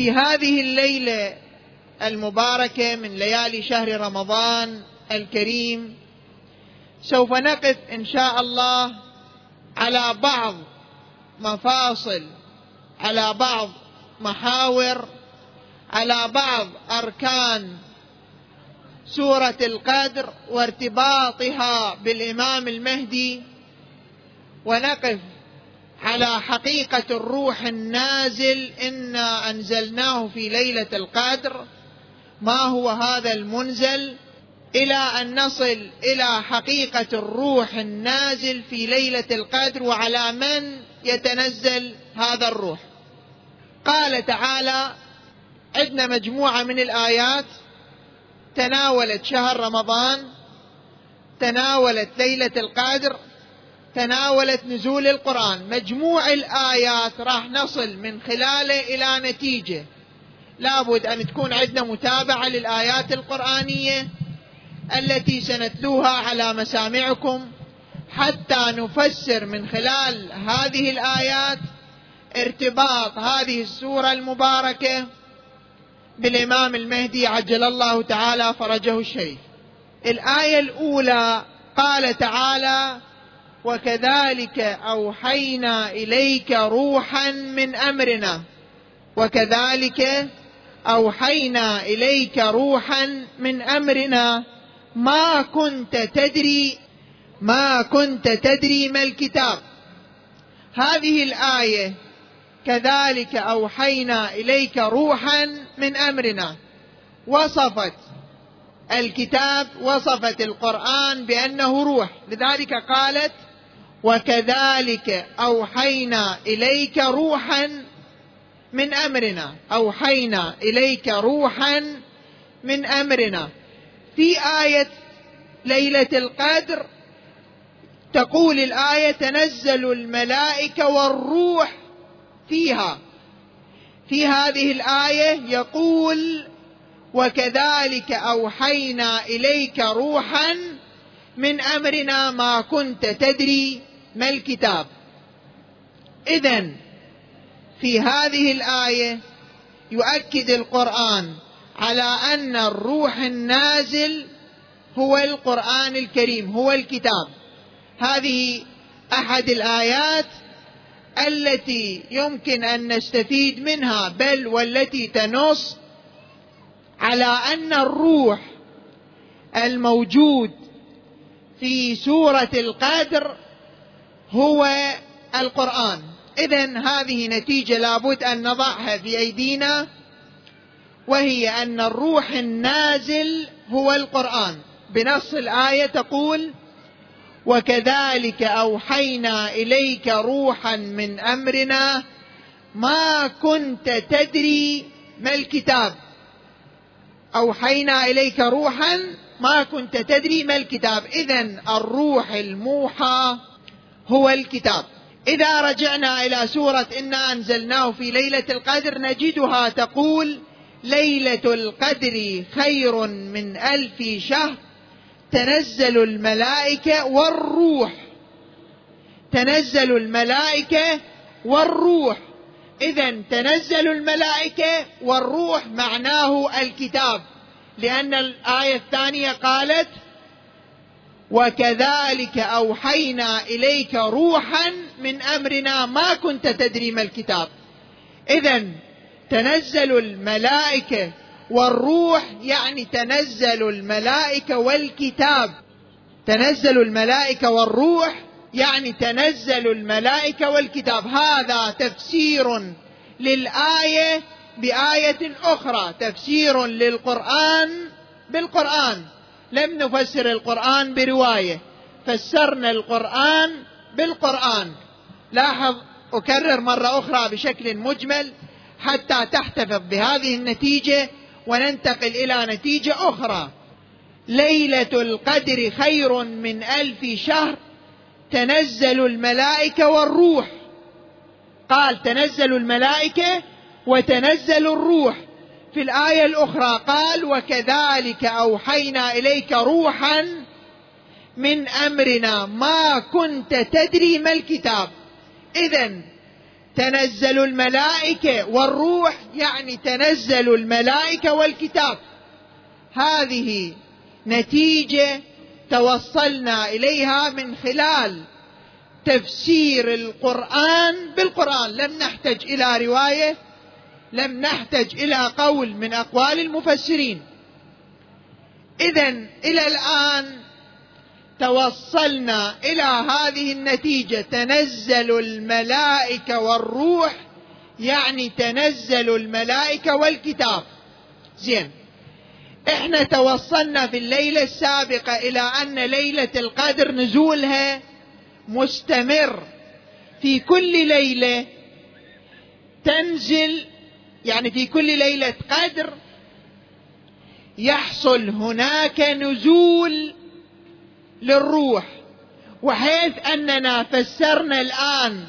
في هذه الليلة المباركة من ليالي شهر رمضان الكريم سوف نقف إن شاء الله على بعض مفاصل على بعض محاور على بعض أركان سورة القدر وارتباطها بالإمام المهدي ونقف على حقيقة الروح النازل إنا أنزلناه في ليلة القدر. ما هو هذا المنزل؟ إلى أن نصل إلى حقيقة الروح النازل في ليلة القدر وعلى من يتنزل هذا الروح. قال تعالى عندنا مجموعة من الآيات. تناولت شهر رمضان تناولت ليلة القدر تناولت نزول القرآن. مجموع الآيات راح نصل من خلاله إلى نتيجة. لابد أن تكون عندنا متابعة للآيات القرآنية التي سنتلوها على مسامعكم حتى نفسر من خلال هذه الآيات ارتباط هذه السورة المباركة بالإمام المهدي عجل الله تعالى فرجه الشريف الآية الأولى قال تعالى وكذلك أوحينا إليك روحا من أمرنا. وكذلك أوحينا إليك روحا من أمرنا. ما كنت تدري ما كنت تدري ما الكتاب. هذه الآية كذلك أوحينا إليك روحا من أمرنا. وصفت الكتاب وصفت القرآن بأنه روح. لذلك قالت وكذلك أوحينا إليك روحا من أمرنا. أوحينا إليك روحا من أمرنا. في آية ليلة القدر تقول الآية تنزل الملائكة والروح فيها. في هذه الآية يقول وكذلك أوحينا إليك روحا من أمرنا ما كنت تدري. ما الكتاب؟ اذا في هذه الآية يؤكد القرآن على أن الروح النازل هو القرآن الكريم هو الكتاب. هذه أحد الآيات التي يمكن أن نستفيد منها بل والتي تنص على أن الروح الموجود في سورة القدر هو القرآن. اذا هذه نتيجة لابد أن نضعها في أيدينا وهي أن الروح النازل هو القرآن. بنص الآية تقول وكذلك أوحينا إليك روحا من أمرنا ما كنت تدري ما الكتاب أوحينا إليك روحا ما كنت تدري ما الكتاب. اذا الروح الموحى هو الكتاب. إذا رجعنا إلى سورة إنا أنزلناه في ليلة القدر نجدها تقول ليلة القدر خير من ألف شهر. تنزل الملائكة والروح. تنزل الملائكة والروح. اذا تنزل الملائكة والروح معناه الكتاب. لأن الآية الثانية قالت وكذلك أوحينا إليك روحا من أمرنا ما كنت تدري ما الكتاب. اذا تنزل الملائكة والروح يعني تنزل الملائكة والكتاب. تنزل الملائكة والروح يعني تنزل الملائكة والكتاب. هذا تفسير للآية بآية أخرى تفسير للقرآن بالقرآن. لم نفسر القرآن برواية فسرنا القرآن بالقرآن. لاحظ أكرر مرة أخرى بشكل مجمل حتى تحتفظ بهذه النتيجة وننتقل إلى نتيجة أخرى. ليلة القدر خير من ألف شهر تنزل الملائكة والروح. قال تنزل الملائكة وتنزل الروح. في الآية الأخرى قال وكذلك أوحينا إليك روحا من أمرنا. ما كنت تدري ما الكتاب. اذا تنزل الملائكة والروح يعني تنزل الملائكة والكتاب. هذه نتيجة توصلنا إليها من خلال تفسير القرآن بالقرآن. لم نحتج إلى رواية لم نحتج إلى قول من أقوال المفسرين. اذا إلى الآن توصلنا إلى هذه النتيجة. تنزل الملائكة والروح يعني تنزل الملائكة والكتاب. زين. إحنا توصلنا في الليلة السابقة إلى أن ليلة القدر نزولها مستمر. في كل ليلة تنزل يعني في كل ليلة قدر يحصل هناك نزول للروح وحيث أننا فسرنا الآن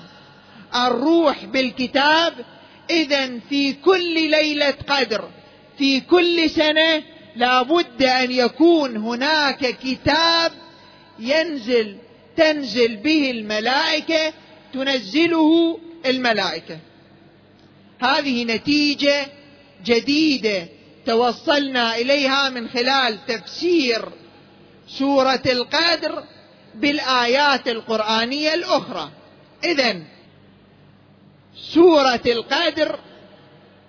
الروح بالكتاب اذا في كل ليلة قدر في كل سنة لابد أن يكون هناك كتاب ينزل تنزل به الملائكة تنزله الملائكة. هذه نتيجة جديدة توصلنا إليها من خلال تفسير سورة القدر بالآيات القرآنية الأخرى. اذا سورة القدر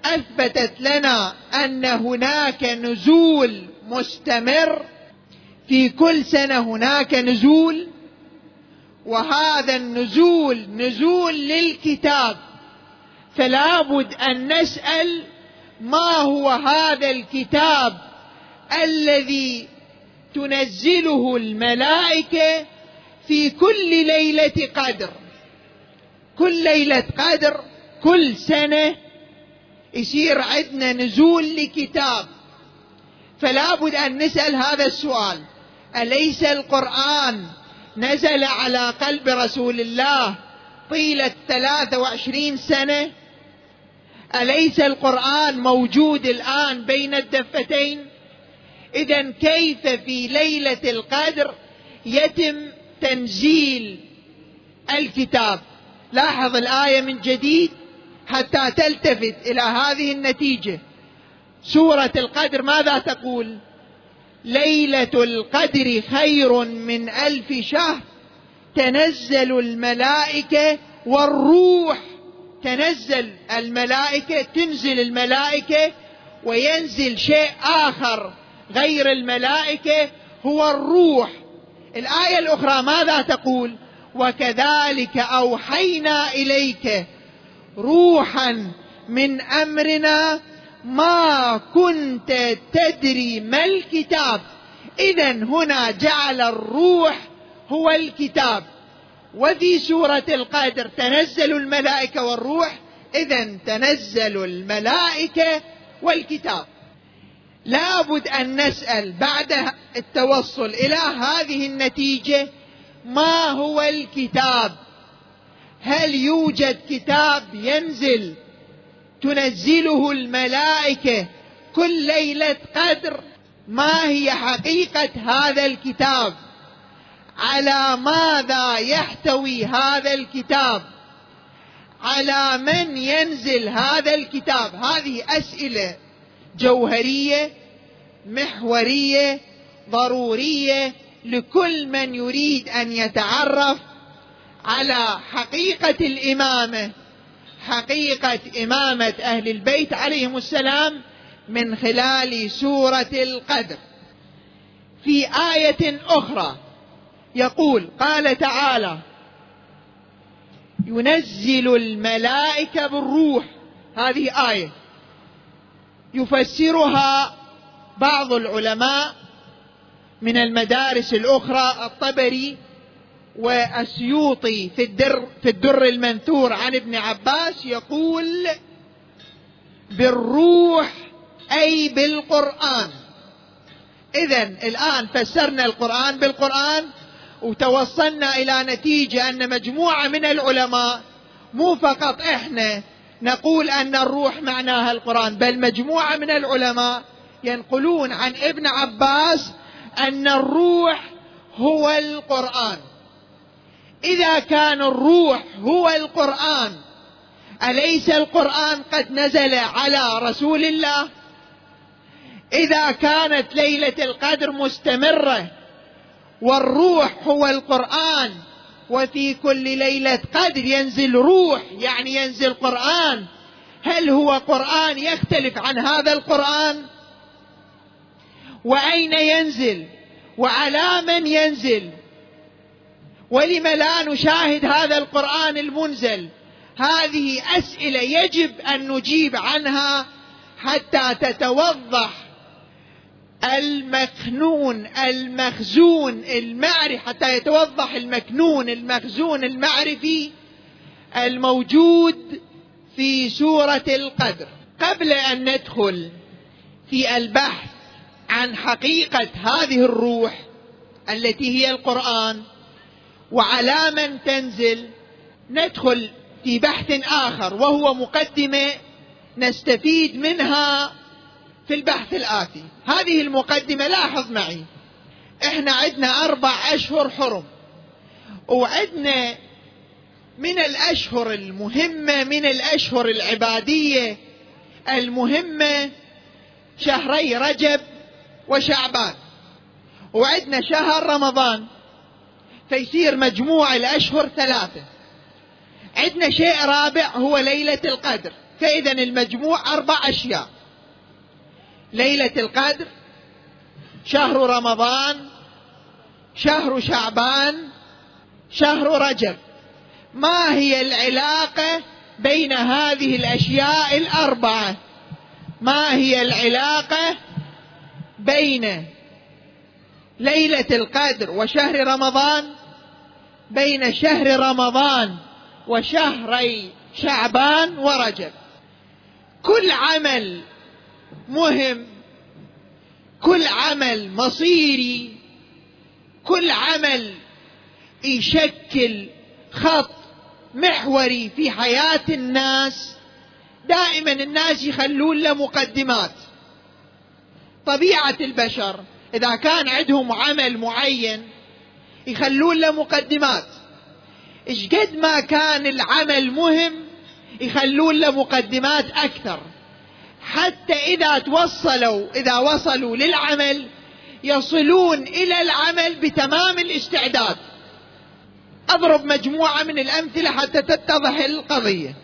أثبتت لنا أن هناك نزول مستمر في كل سنة هناك نزول وهذا النزول نزول للكتاب. فلا بد أن نسأل ما هو هذا الكتاب الذي تنزله الملائكة في كل ليلة قدر. كل ليلة قدر كل سنة يصير عندنا نزول لكتاب. فلا بد أن نسأل هذا السؤال. أليس القرآن نزل على قلب رسول الله طيلة ثلاثة وعشرين سنة؟ أليس القرآن موجود الآن بين الدفتين؟ اذا كيف في ليلة القدر يتم تنزيل الكتاب؟ لاحظ الآية من جديد حتى تلتفت إلى هذه النتيجة. سورة القدر ماذا تقول؟ ليلة القدر خير من ألف شهر تنزل الملائكة والروح تنزل الملائكة تنزل الملائكة وينزل شيء آخر غير الملائكة هو الروح. الآية الأخرى ماذا تقول؟ وكذلك أوحينا إليك روحا من أمرنا ما كنت تدري ما الكتاب. اذا هنا جعل الروح هو الكتاب. وفي سورة القدر تنزل الملائكة والروح اذا تنزل الملائكة والكتاب. لابد أن نسأل بعد التوصل إلى هذه النتيجة ما هو الكتاب؟ هل يوجد كتاب ينزل تنزله الملائكة كل ليلة قدر؟ ما هي حقيقة هذا الكتاب؟ على ماذا يحتوي هذا الكتاب؟ على من ينزل هذا الكتاب؟ هذه أسئلة جوهرية محورية ضرورية لكل من يريد أن يتعرف على حقيقة الإمامة. حقيقة إمامة أهل البيت عليهم السلام من خلال سورة القدر. في آية أخرى يقول قال تعالى ينزل الملائكة بالروح. هذه آية. يفسرها بعض العلماء من المدارس الأخرى الطبري والسيوطي في الدر في الدر المنثور عن ابن عباس يقول بالروح أي بالقرآن. اذا الآن فسرنا القرآن بالقرآن وتوصلنا إلى نتيجة أن مجموعة من العلماء مو فقط إحنا نقول أن الروح معناها القرآن بل مجموعة من العلماء ينقلون عن ابن عباس أن الروح هو القرآن. إذا كان الروح هو القرآن أليس القرآن قد نزل على رسول الله؟ إذا كانت ليلة القدر مستمرة والروح هو القرآن. وفي كل ليلة قدر ينزل روح يعني ينزل قرآن. هل هو قرآن يختلف عن هذا القرآن؟ وأين ينزل؟ وعلى من ينزل؟ ولم لا نشاهد هذا القرآن المنزل؟ هذه أسئلة يجب أن نجيب عنها حتى تتوضح المكنون المخزون المعرفي حتى يتوضح المكنون المخزون المعرفي الموجود في سورة القدر. قبل أن ندخل في البحث عن حقيقة هذه الروح التي هي القرآن وعلى من تنزل ندخل في بحث آخر وهو مقدمة نستفيد منها في البحث الآتي. هذه المقدمة لاحظ معي. إحنا عندنا أربع أشهر حرم. وعندنا من الأشهر المهمة من الأشهر العبادية المهمة شهري رجب وشعبان. وعندنا شهر رمضان. فيصير مجموع الأشهر ثلاثة. عندنا شيء رابع هو ليلة القدر. فإذا المجموع أربع أشياء. ليلة القدر شهر رمضان شهر شعبان شهر رجب. ما هي العلاقة بين هذه الأشياء الأربعة؟ ما هي العلاقة بين ليلة القدر وشهر رمضان بين شهر رمضان وشهري شعبان ورجب؟ كل عمل مهم. كل عمل مصيري كل عمل يشكل خط محوري في حياة الناس. دائما الناس يخلون له مقدمات. طبيعة البشر إذا كان عندهم عمل معين يخلون له مقدمات. إيش قد ما كان العمل مهم يخلون له مقدمات أكثر. حتى إذا توصلوا إذا وصلوا للعمل يصلون إلى العمل بتمام الاستعداد. أضرب مجموعة من الأمثلة حتى تتضح القضية.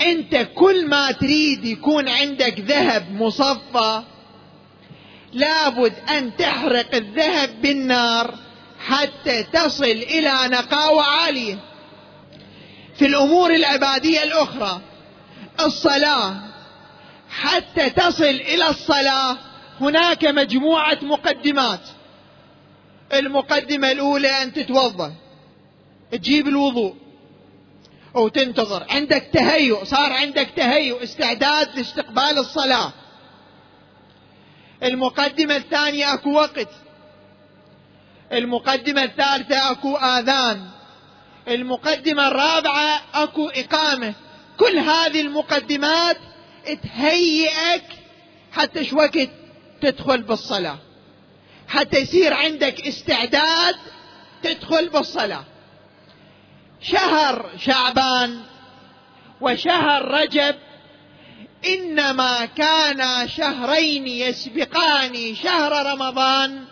أنت كل ما تريد يكون عندك ذهب مصفى لابد أن تحرق الذهب بالنار حتى تصل إلى نقاوة عالية. في الأمور العبادية الأخرى الصلاة حتى تصل إلى الصلاة هناك مجموعة مقدمات. المقدمة الأولى أن تتوضأ. تجيب الوضوء. وتنتظر عندك تهيؤ. صار عندك تهيؤ. استعداد لاستقبال الصلاة. المقدمة الثانية أكو وقت. المقدمة الثالثة أكو آذان. المقدمة الرابعة أكو إقامة. كل هذه المقدمات تهيئك حتى شو وقت تدخل بالصلاة. حتى يصير عندك استعداد تدخل بالصلاة. شهر شعبان وشهر رجب إنما كانا شهرين يسبقان شهر رمضان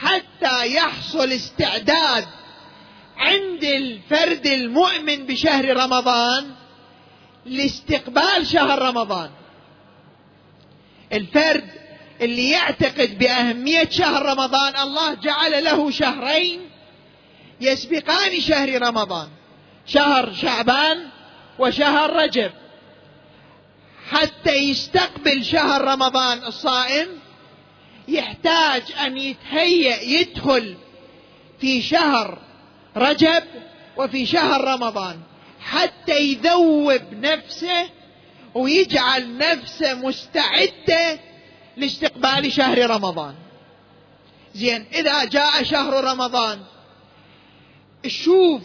حتى يحصل استعداد عند الفرد المؤمن بشهر رمضان لاستقبال شهر رمضان. الفرد اللي يعتقد بأهمية شهر رمضان الله جعل له شهرين يسبقان شهر رمضان. شهر شعبان وشهر رجب. حتى يستقبل شهر رمضان الصائم يحتاج أن يتهيأ يدخل في شهر رجب وفي شهر رمضان. حتى يذوب نفسه ويجعل نفسه مستعدة لاستقبال شهر رمضان. زين إذا جاء شهر رمضان شوف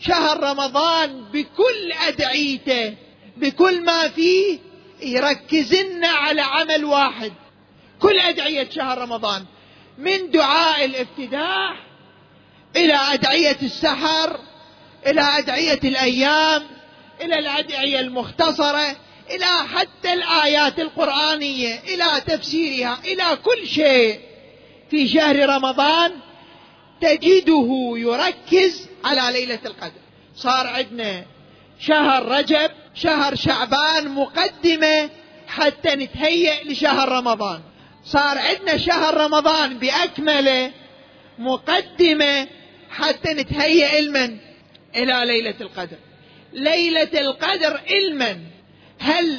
شهر رمضان بكل أدعيته بكل ما فيه يركزن على عمل واحد. كل أدعية شهر رمضان من دعاء الافتتاح إلى أدعية السحر إلى أدعية الأيام إلى الأدعية المختصرة إلى حتى الآيات القرآنية إلى تفسيرها إلى كل شيء. في شهر رمضان تجده يركز على ليلة القدر. صار عندنا شهر رجب شهر شعبان مقدمة حتى نتهيأ لشهر رمضان. صار عندنا شهر رمضان بأكمله مقدمة حتى نتهيأ علما إلى ليلة القدر. ليلة القدر علما. هل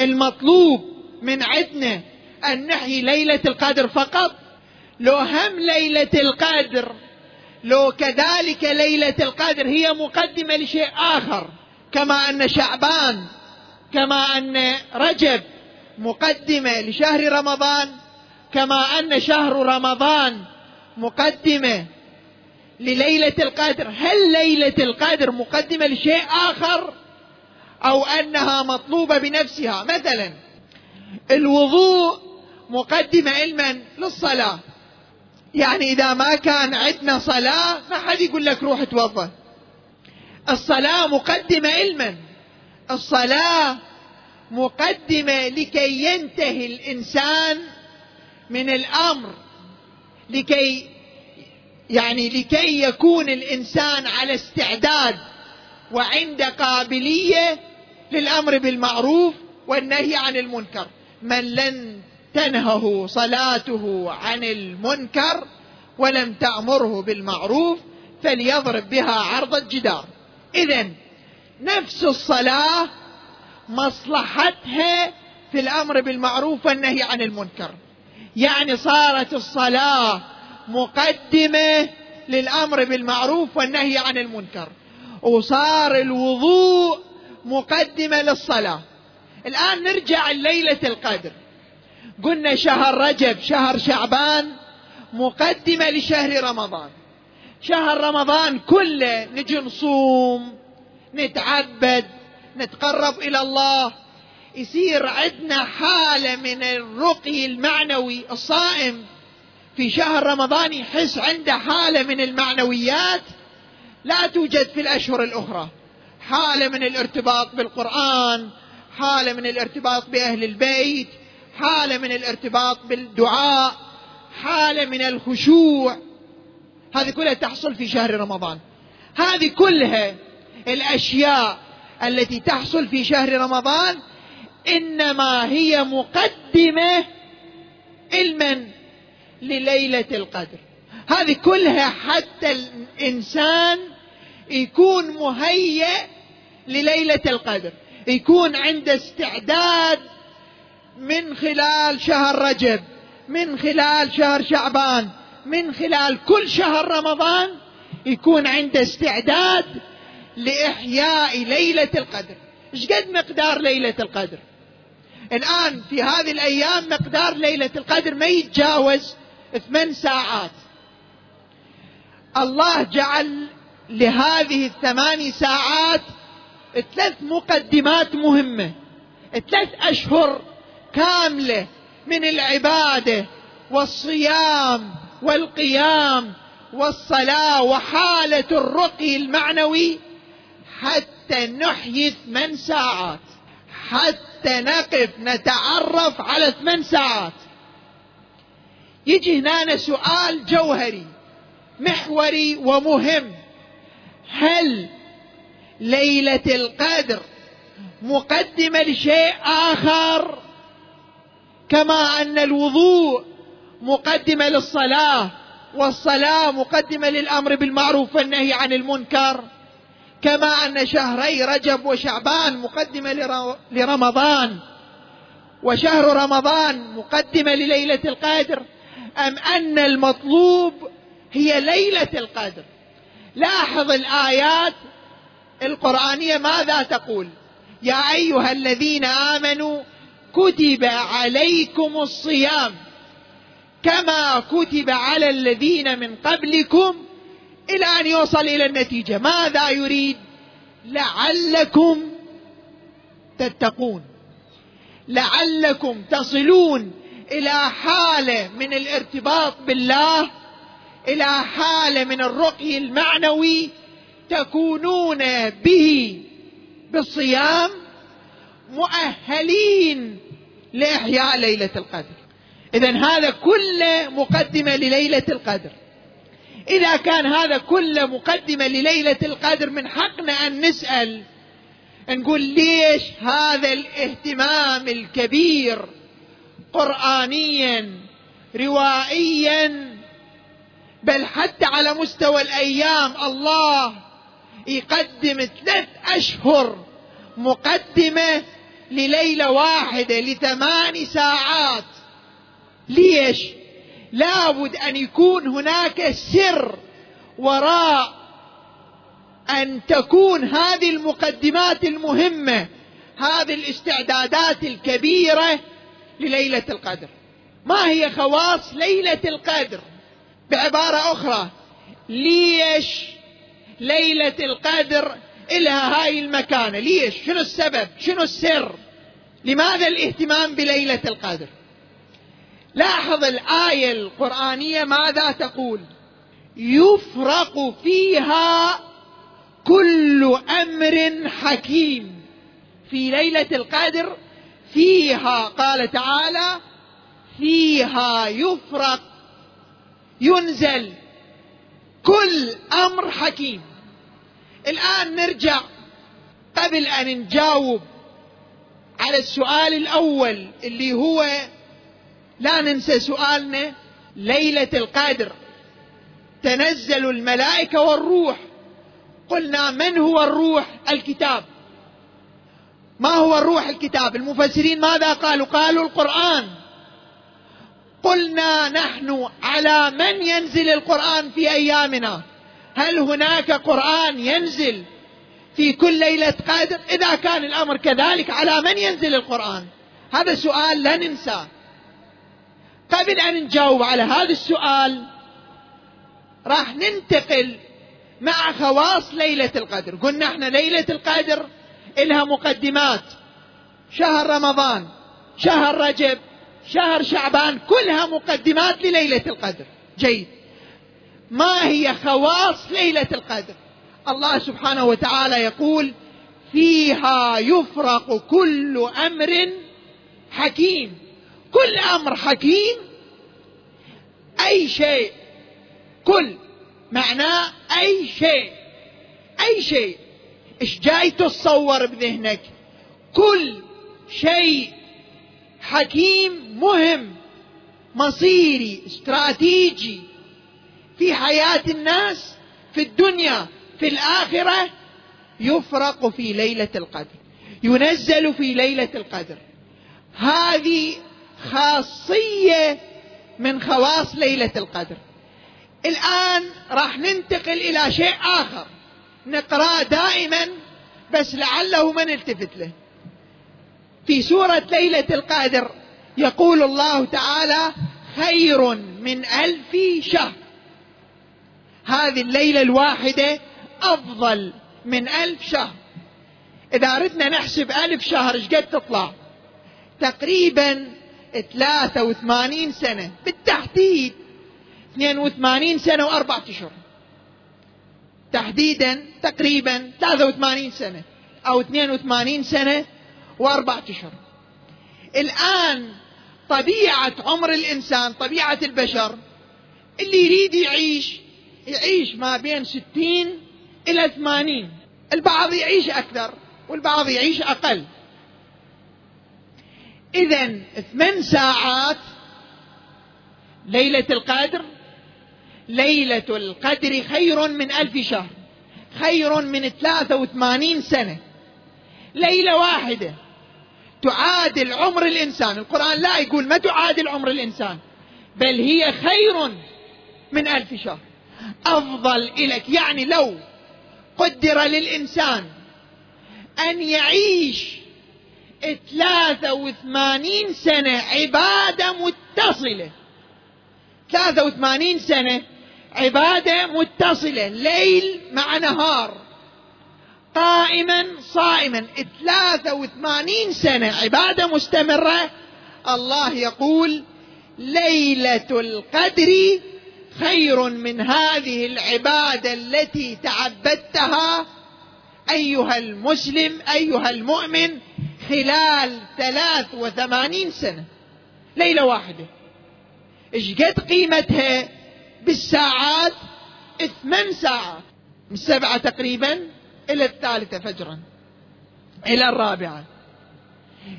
المطلوب من عندنا أن نحيي ليلة القدر فقط؟ لو هم ليلة القدر لو كذلك ليلة القدر هي مقدمة لشيء آخر كما أن شعبان كما أن رجب مقدمة لشهر رمضان كما أن شهر رمضان مقدمة لليلة القدر هل ليلة القدر مقدمة لشيء آخر؟ أو أنها مطلوبة بنفسها؟ مثلا الوضوء مقدمة علما للصلاة. يعني إذا ما كان عندنا صلاة ما حد يقول لك روح توضأ. الصلاة مقدمة علما. الصلاة مقدمة لكي ينتهي الإنسان من الأمر لكي يعني لكي يكون الإنسان على استعداد وعند قابلية للأمر بالمعروف والنهي عن المنكر. من لن تنهه صلاته عن المنكر ولم تأمره بالمعروف فليضرب بها عرض الجدار. إذا نفس الصلاة مصلحتها في الأمر بالمعروف والنهي عن المنكر. يعني صارت الصلاة مقدمة للأمر بالمعروف والنهي عن المنكر. وصار الوضوء مقدمة للصلاة. الآن نرجع ليلة القدر. قلنا شهر رجب شهر شعبان مقدمة لشهر رمضان. شهر رمضان كله نجي نصوم نتعبد نتقرب إلى الله. يصير عندنا حالة من الرقي المعنوي الصائم. في شهر رمضان يحس عنده حالة من المعنويات لا توجد في الأشهر الأخرى. حالة من الارتباط بالقرآن حالة من الارتباط بأهل البيت حالة من الارتباط بالدعاء حالة من الخشوع. هذه كلها تحصل في شهر رمضان. هذه كلها الأشياء التي تحصل في شهر رمضان إنما هي مقدمة علما لليلة القدر. هذه كلها حتى الإنسان يكون مهيئ لليلة القدر. يكون عنده استعداد من خلال شهر رجب من خلال شهر شعبان من خلال كل شهر رمضان يكون عنده استعداد لإحياء ليلة القدر. إيش قد مقدار ليلة القدر؟ الآن في هذه الأيام مقدار ليلة القدر ما يتجاوز ثمان ساعات. الله جعل لهذه الثماني ساعات ثلاث مقدمات مهمة. ثلاث أشهر كاملة من العبادة والصيام والقيام والصلاة وحالة الرقي المعنوي حتى نحيي ثمان ساعات. حتى نقف نتعرف على ثمان ساعات. يجي هنا سؤال جوهري محوري ومهم. هل ليلة القدر مقدمة لشيء آخر؟ كما أن الوضوء مقدمة للصلاة والصلاة مقدمة للأمر بالمعروف والنهي عن المنكر. كما أن شهري رجب وشعبان مقدمة لرمضان. وشهر رمضان مقدمة لليلة القدر. أم أن المطلوب هي ليلة القدر. لاحظ الآيات القرآنية ماذا تقول؟ يا أيها الذين آمنوا كتب عليكم الصيام كما كتب على الذين من قبلكم إلى أن يوصل إلى النتيجة. ماذا يريد؟ لعلكم تتقون. لعلكم تصلون. إلى حالة من الارتباط بالله إلى حالة من الرقي المعنوي تكونون به بالصيام مؤهلين لإحياء ليلة القدر. اذا هذا كله مقدمه لليلة القدر. إذا كان هذا كله مقدمه لليلة القدر من حقنا أن نسأل نقول ليش هذا الاهتمام الكبير قرانيا روائيا. بل حتى على مستوى الأيام الله يقدم ثلاث أشهر مقدمة لليلة واحدة لثمان ساعات. ليش؟ لابد أن يكون هناك سر وراء أن تكون هذه المقدمات المهمة هذه الاستعدادات الكبيرة لليلة القدر. ما هي خواص ليلة القدر؟ بعبارة أخرى ليش ليلة القدر إلها هاي المكانة؟ ليش؟ شنو السبب؟ شنو السر؟ لماذا الاهتمام بليلة القدر؟ لاحظ الآية القرآنية ماذا تقول؟ يفرق فيها كل أمر حكيم. في ليلة القدر فيها قال تعالى فيها يفرق ينزل كل أمر حكيم. الآن نرجع قبل أن نجاوب على السؤال الأول اللي هو لا ننسى سؤالنا ليلة القدر. تنزل الملائكة والروح. قلنا من هو الروح؟ الكتاب. ما هو الروح الكتاب؟ المفسرين ماذا قالوا؟ قالوا القرآن. قلنا نحن على من ينزل القرآن في أيامنا؟ هل هناك قرآن ينزل في كل ليلة قدر إذا كان الأمر كذلك على من ينزل القرآن؟ هذا سؤال لا ننساه قبل أن نجاوب على هذا السؤال راح ننتقل مع خواص ليلة القدر. قلنا إحنا ليلة القدر إلها مقدمات. شهر رمضان شهر رجب شهر شعبان كلها مقدمات لليلة القدر. جيد. ما هي خواص ليلة القدر؟ الله سبحانه وتعالى يقول فيها يفرق كل أمر حكيم. كل أمر حكيم أي شيء. كل معناه أي شيء. أي شيء. إيش جاي تتصور بذهنك؟ كل شيء حكيم مهم مصيري استراتيجي في حياة الناس في الدنيا في الآخرة يفرق في ليلة القدر ينزل في ليلة القدر. هذه خاصية من خواص ليلة القدر. الآن راح ننتقل إلى شيء آخر. نقراه دائما بس لعله ما نلتفت له. في سورة ليلة القدر يقول الله تعالى خير من ألف شهر. هذه الليلة الواحدة أفضل من ألف شهر. إذا أردنا نحسب ألف شهر إيش قد تطلع؟ تقريبا 83 سنة بالتحديد. 82 سنة وأربعة أشهر. تحديدا تقريبا 83 سنة أو 82 سنة وأربعة أشهر. الآن طبيعة عمر الإنسان طبيعة البشر اللي يريد يعيش يعيش ما بين ستين إلى ثمانين. البعض يعيش أكثر والبعض يعيش أقل. إذا ثمان ساعات ليلة القدر ليلة القدر خير من ألف شهر خير من ثلاثة وثمانين سنة. ليلة واحدة تعادل عمر الإنسان. القرآن لا يقول ما تعادل عمر الإنسان بل هي خير من ألف شهر. أفضل إليك يعني لو قدر للإنسان أن يعيش ثلاثة وثمانين سنة عبادة متصلة. ثلاثة وثمانين سنة عبادة متصلة ليل مع نهار. قائما صائما. ثلاثة وثمانين سنة عبادة مستمرة. الله يقول ليلة القدر خير من هذه العبادة التي تعبدتها. أيها المسلم أيها المؤمن خلال ثلاث وثمانين سنة. ليلة واحدة. إيش قد قيمتها؟ بالساعات ثمان ساعات من السبعة تقريبا إلى الثالثة فجرا إلى الرابعة.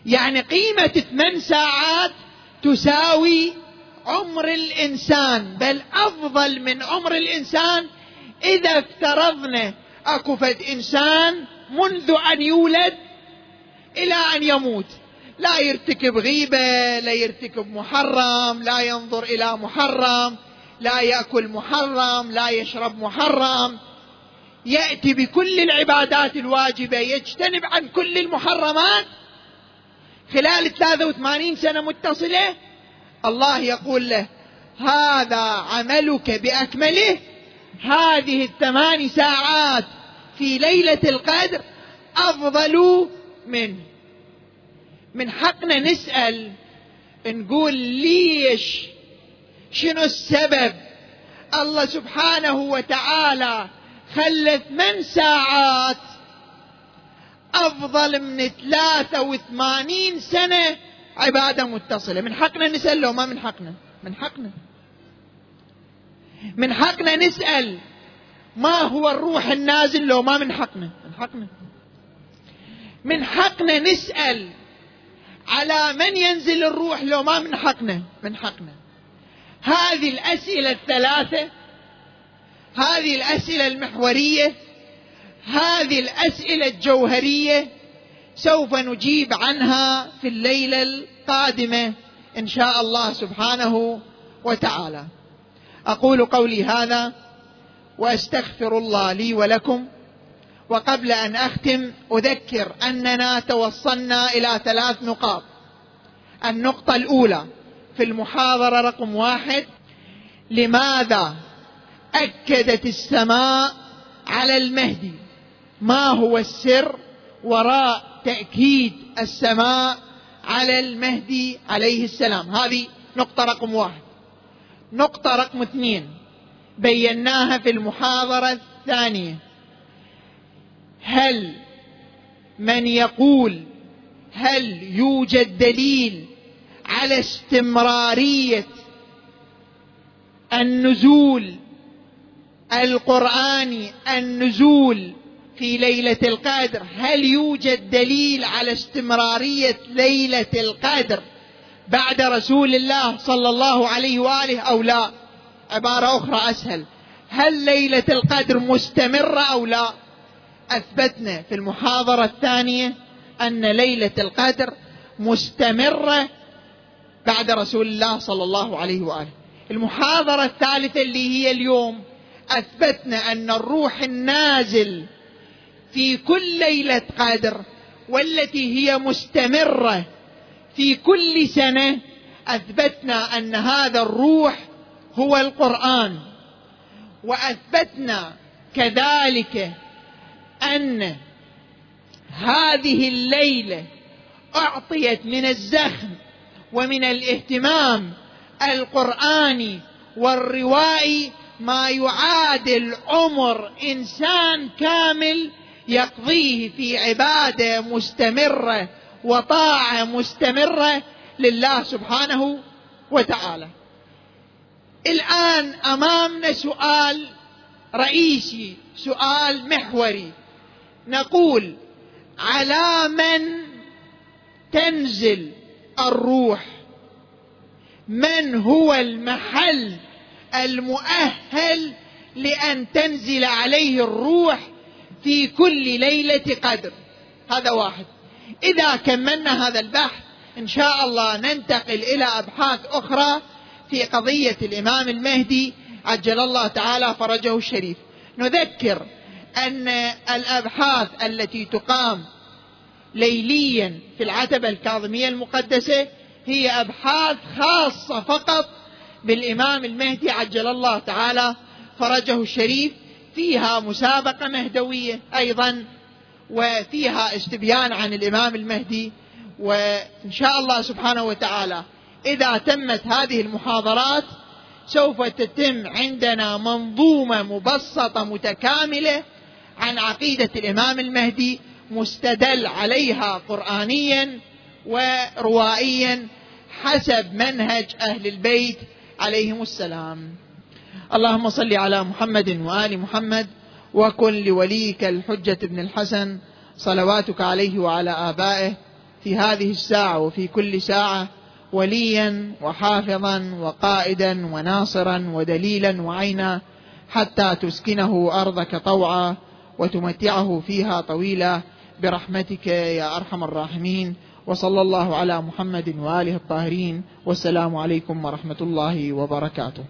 يعني قيمة ثمان ساعات تساوي عمر الإنسان بل أفضل من عمر الإنسان إذا افترضنا أكو فد إنسان منذ أن يولد إلى أن يموت. لا يرتكب غيبة لا يرتكب محرم لا ينظر إلى محرم. لا يأكل محرم لا يشرب محرم. يأتي بكل العبادات الواجبة يجتنب عن كل المحرمات. خلال 83 سنة متصلة الله يقول له هذا عملك بأكمله. هذه الثمان ساعات في ليلة القدر أفضل منه من حقنا نسأل نقول ليش شنو السبب؟ الله سبحانه وتعالى خلى ثمان ساعات أفضل من ثلاثة وثمانين سنة عبادة متصلة. من حقنا نسأل لو ما من حقنا. من حقنا. من حقنا نسأل ما هو الروح النازل لو ما من حقنا. من حقنا. من حقنا نسأل على من ينزل الروح لو ما من حقنا. من حقنا. هذه الأسئلة الثلاثة هذه الأسئلة المحورية هذه الأسئلة الجوهرية سوف نجيب عنها في الليلة القادمة إن شاء الله سبحانه وتعالى. أقول قولي هذا وأستغفر الله لي ولكم وقبل أن أختم أذكر أننا توصلنا إلى ثلاث نقاط. النقطة الأولى في المحاضرة رقم واحد لماذا أكدت السماء على المهدي؟ ما هو السر وراء تأكيد السماء على المهدي عليه السلام؟ هذه نقطة رقم واحد. نقطة رقم اثنين بيناها في المحاضرة الثانية. هل من يقول هل يوجد دليل على استمرارية النزول القرآني النزول في ليلة القدر. هل يوجد دليل على استمرارية ليلة القدر بعد رسول الله صلى الله عليه وآله أو لا؟ عبارة أخرى أسهل. هل ليلة القدر مستمرة أو لا؟ أثبتنا في المحاضرة الثانية أن ليلة القدر مستمرة بعد رسول الله صلى الله عليه وآله. المحاضرة الثالثة اللي هي اليوم أثبتنا أن الروح النازل في كل ليلة قدر والتي هي مستمرة في كل سنة أثبتنا أن هذا الروح هو القرآن. وأثبتنا كذلك أن هذه الليلة أعطيت من الزخم ومن الاهتمام القراني والروائي ما يعادل عمر إنسان كامل يقضيه في عبادة مستمرة وطاعة مستمرة لله سبحانه وتعالى. الآن أمامنا سؤال رئيسي سؤال محوري. نقول على من تنزل الروح. من هو المحل المؤهل لأن تنزل عليه الروح في كل ليلة قدر؟ هذا واحد. إذا كملنا هذا البحث إن شاء الله ننتقل إلى أبحاث أخرى في قضية الإمام المهدي عجل الله تعالى فرجه الشريف. نذكر أن الأبحاث التي تقام ليليا في العتبة الكاظمية المقدسة هي أبحاث خاصة فقط بالإمام المهدي عجل الله تعالى فرجه الشريف. فيها مسابقة مهدوية أيضا وفيها استبيان عن الإمام المهدي. وإن شاء الله سبحانه وتعالى إذا تمت هذه المحاضرات سوف تتم عندنا منظومة مبسطة متكاملة عن عقيدة الإمام المهدي. مستدل عليها قرآنيا وروائيا حسب منهج أهل البيت عليهم السلام. اللهم صل على محمد وآل محمد وكن لوليك الحجة بن الحسن صلواتك عليه وعلى آبائه في هذه الساعة وفي كل ساعة وليا وحافظا وقائدا وناصرا ودليلا وعينا حتى تسكنه أرضك طوعا وتمتعه فيها طويلا. برحمتك يا أرحم الراحمين وصلى الله على محمد وآله الطاهرين والسلام عليكم ورحمة الله وبركاته.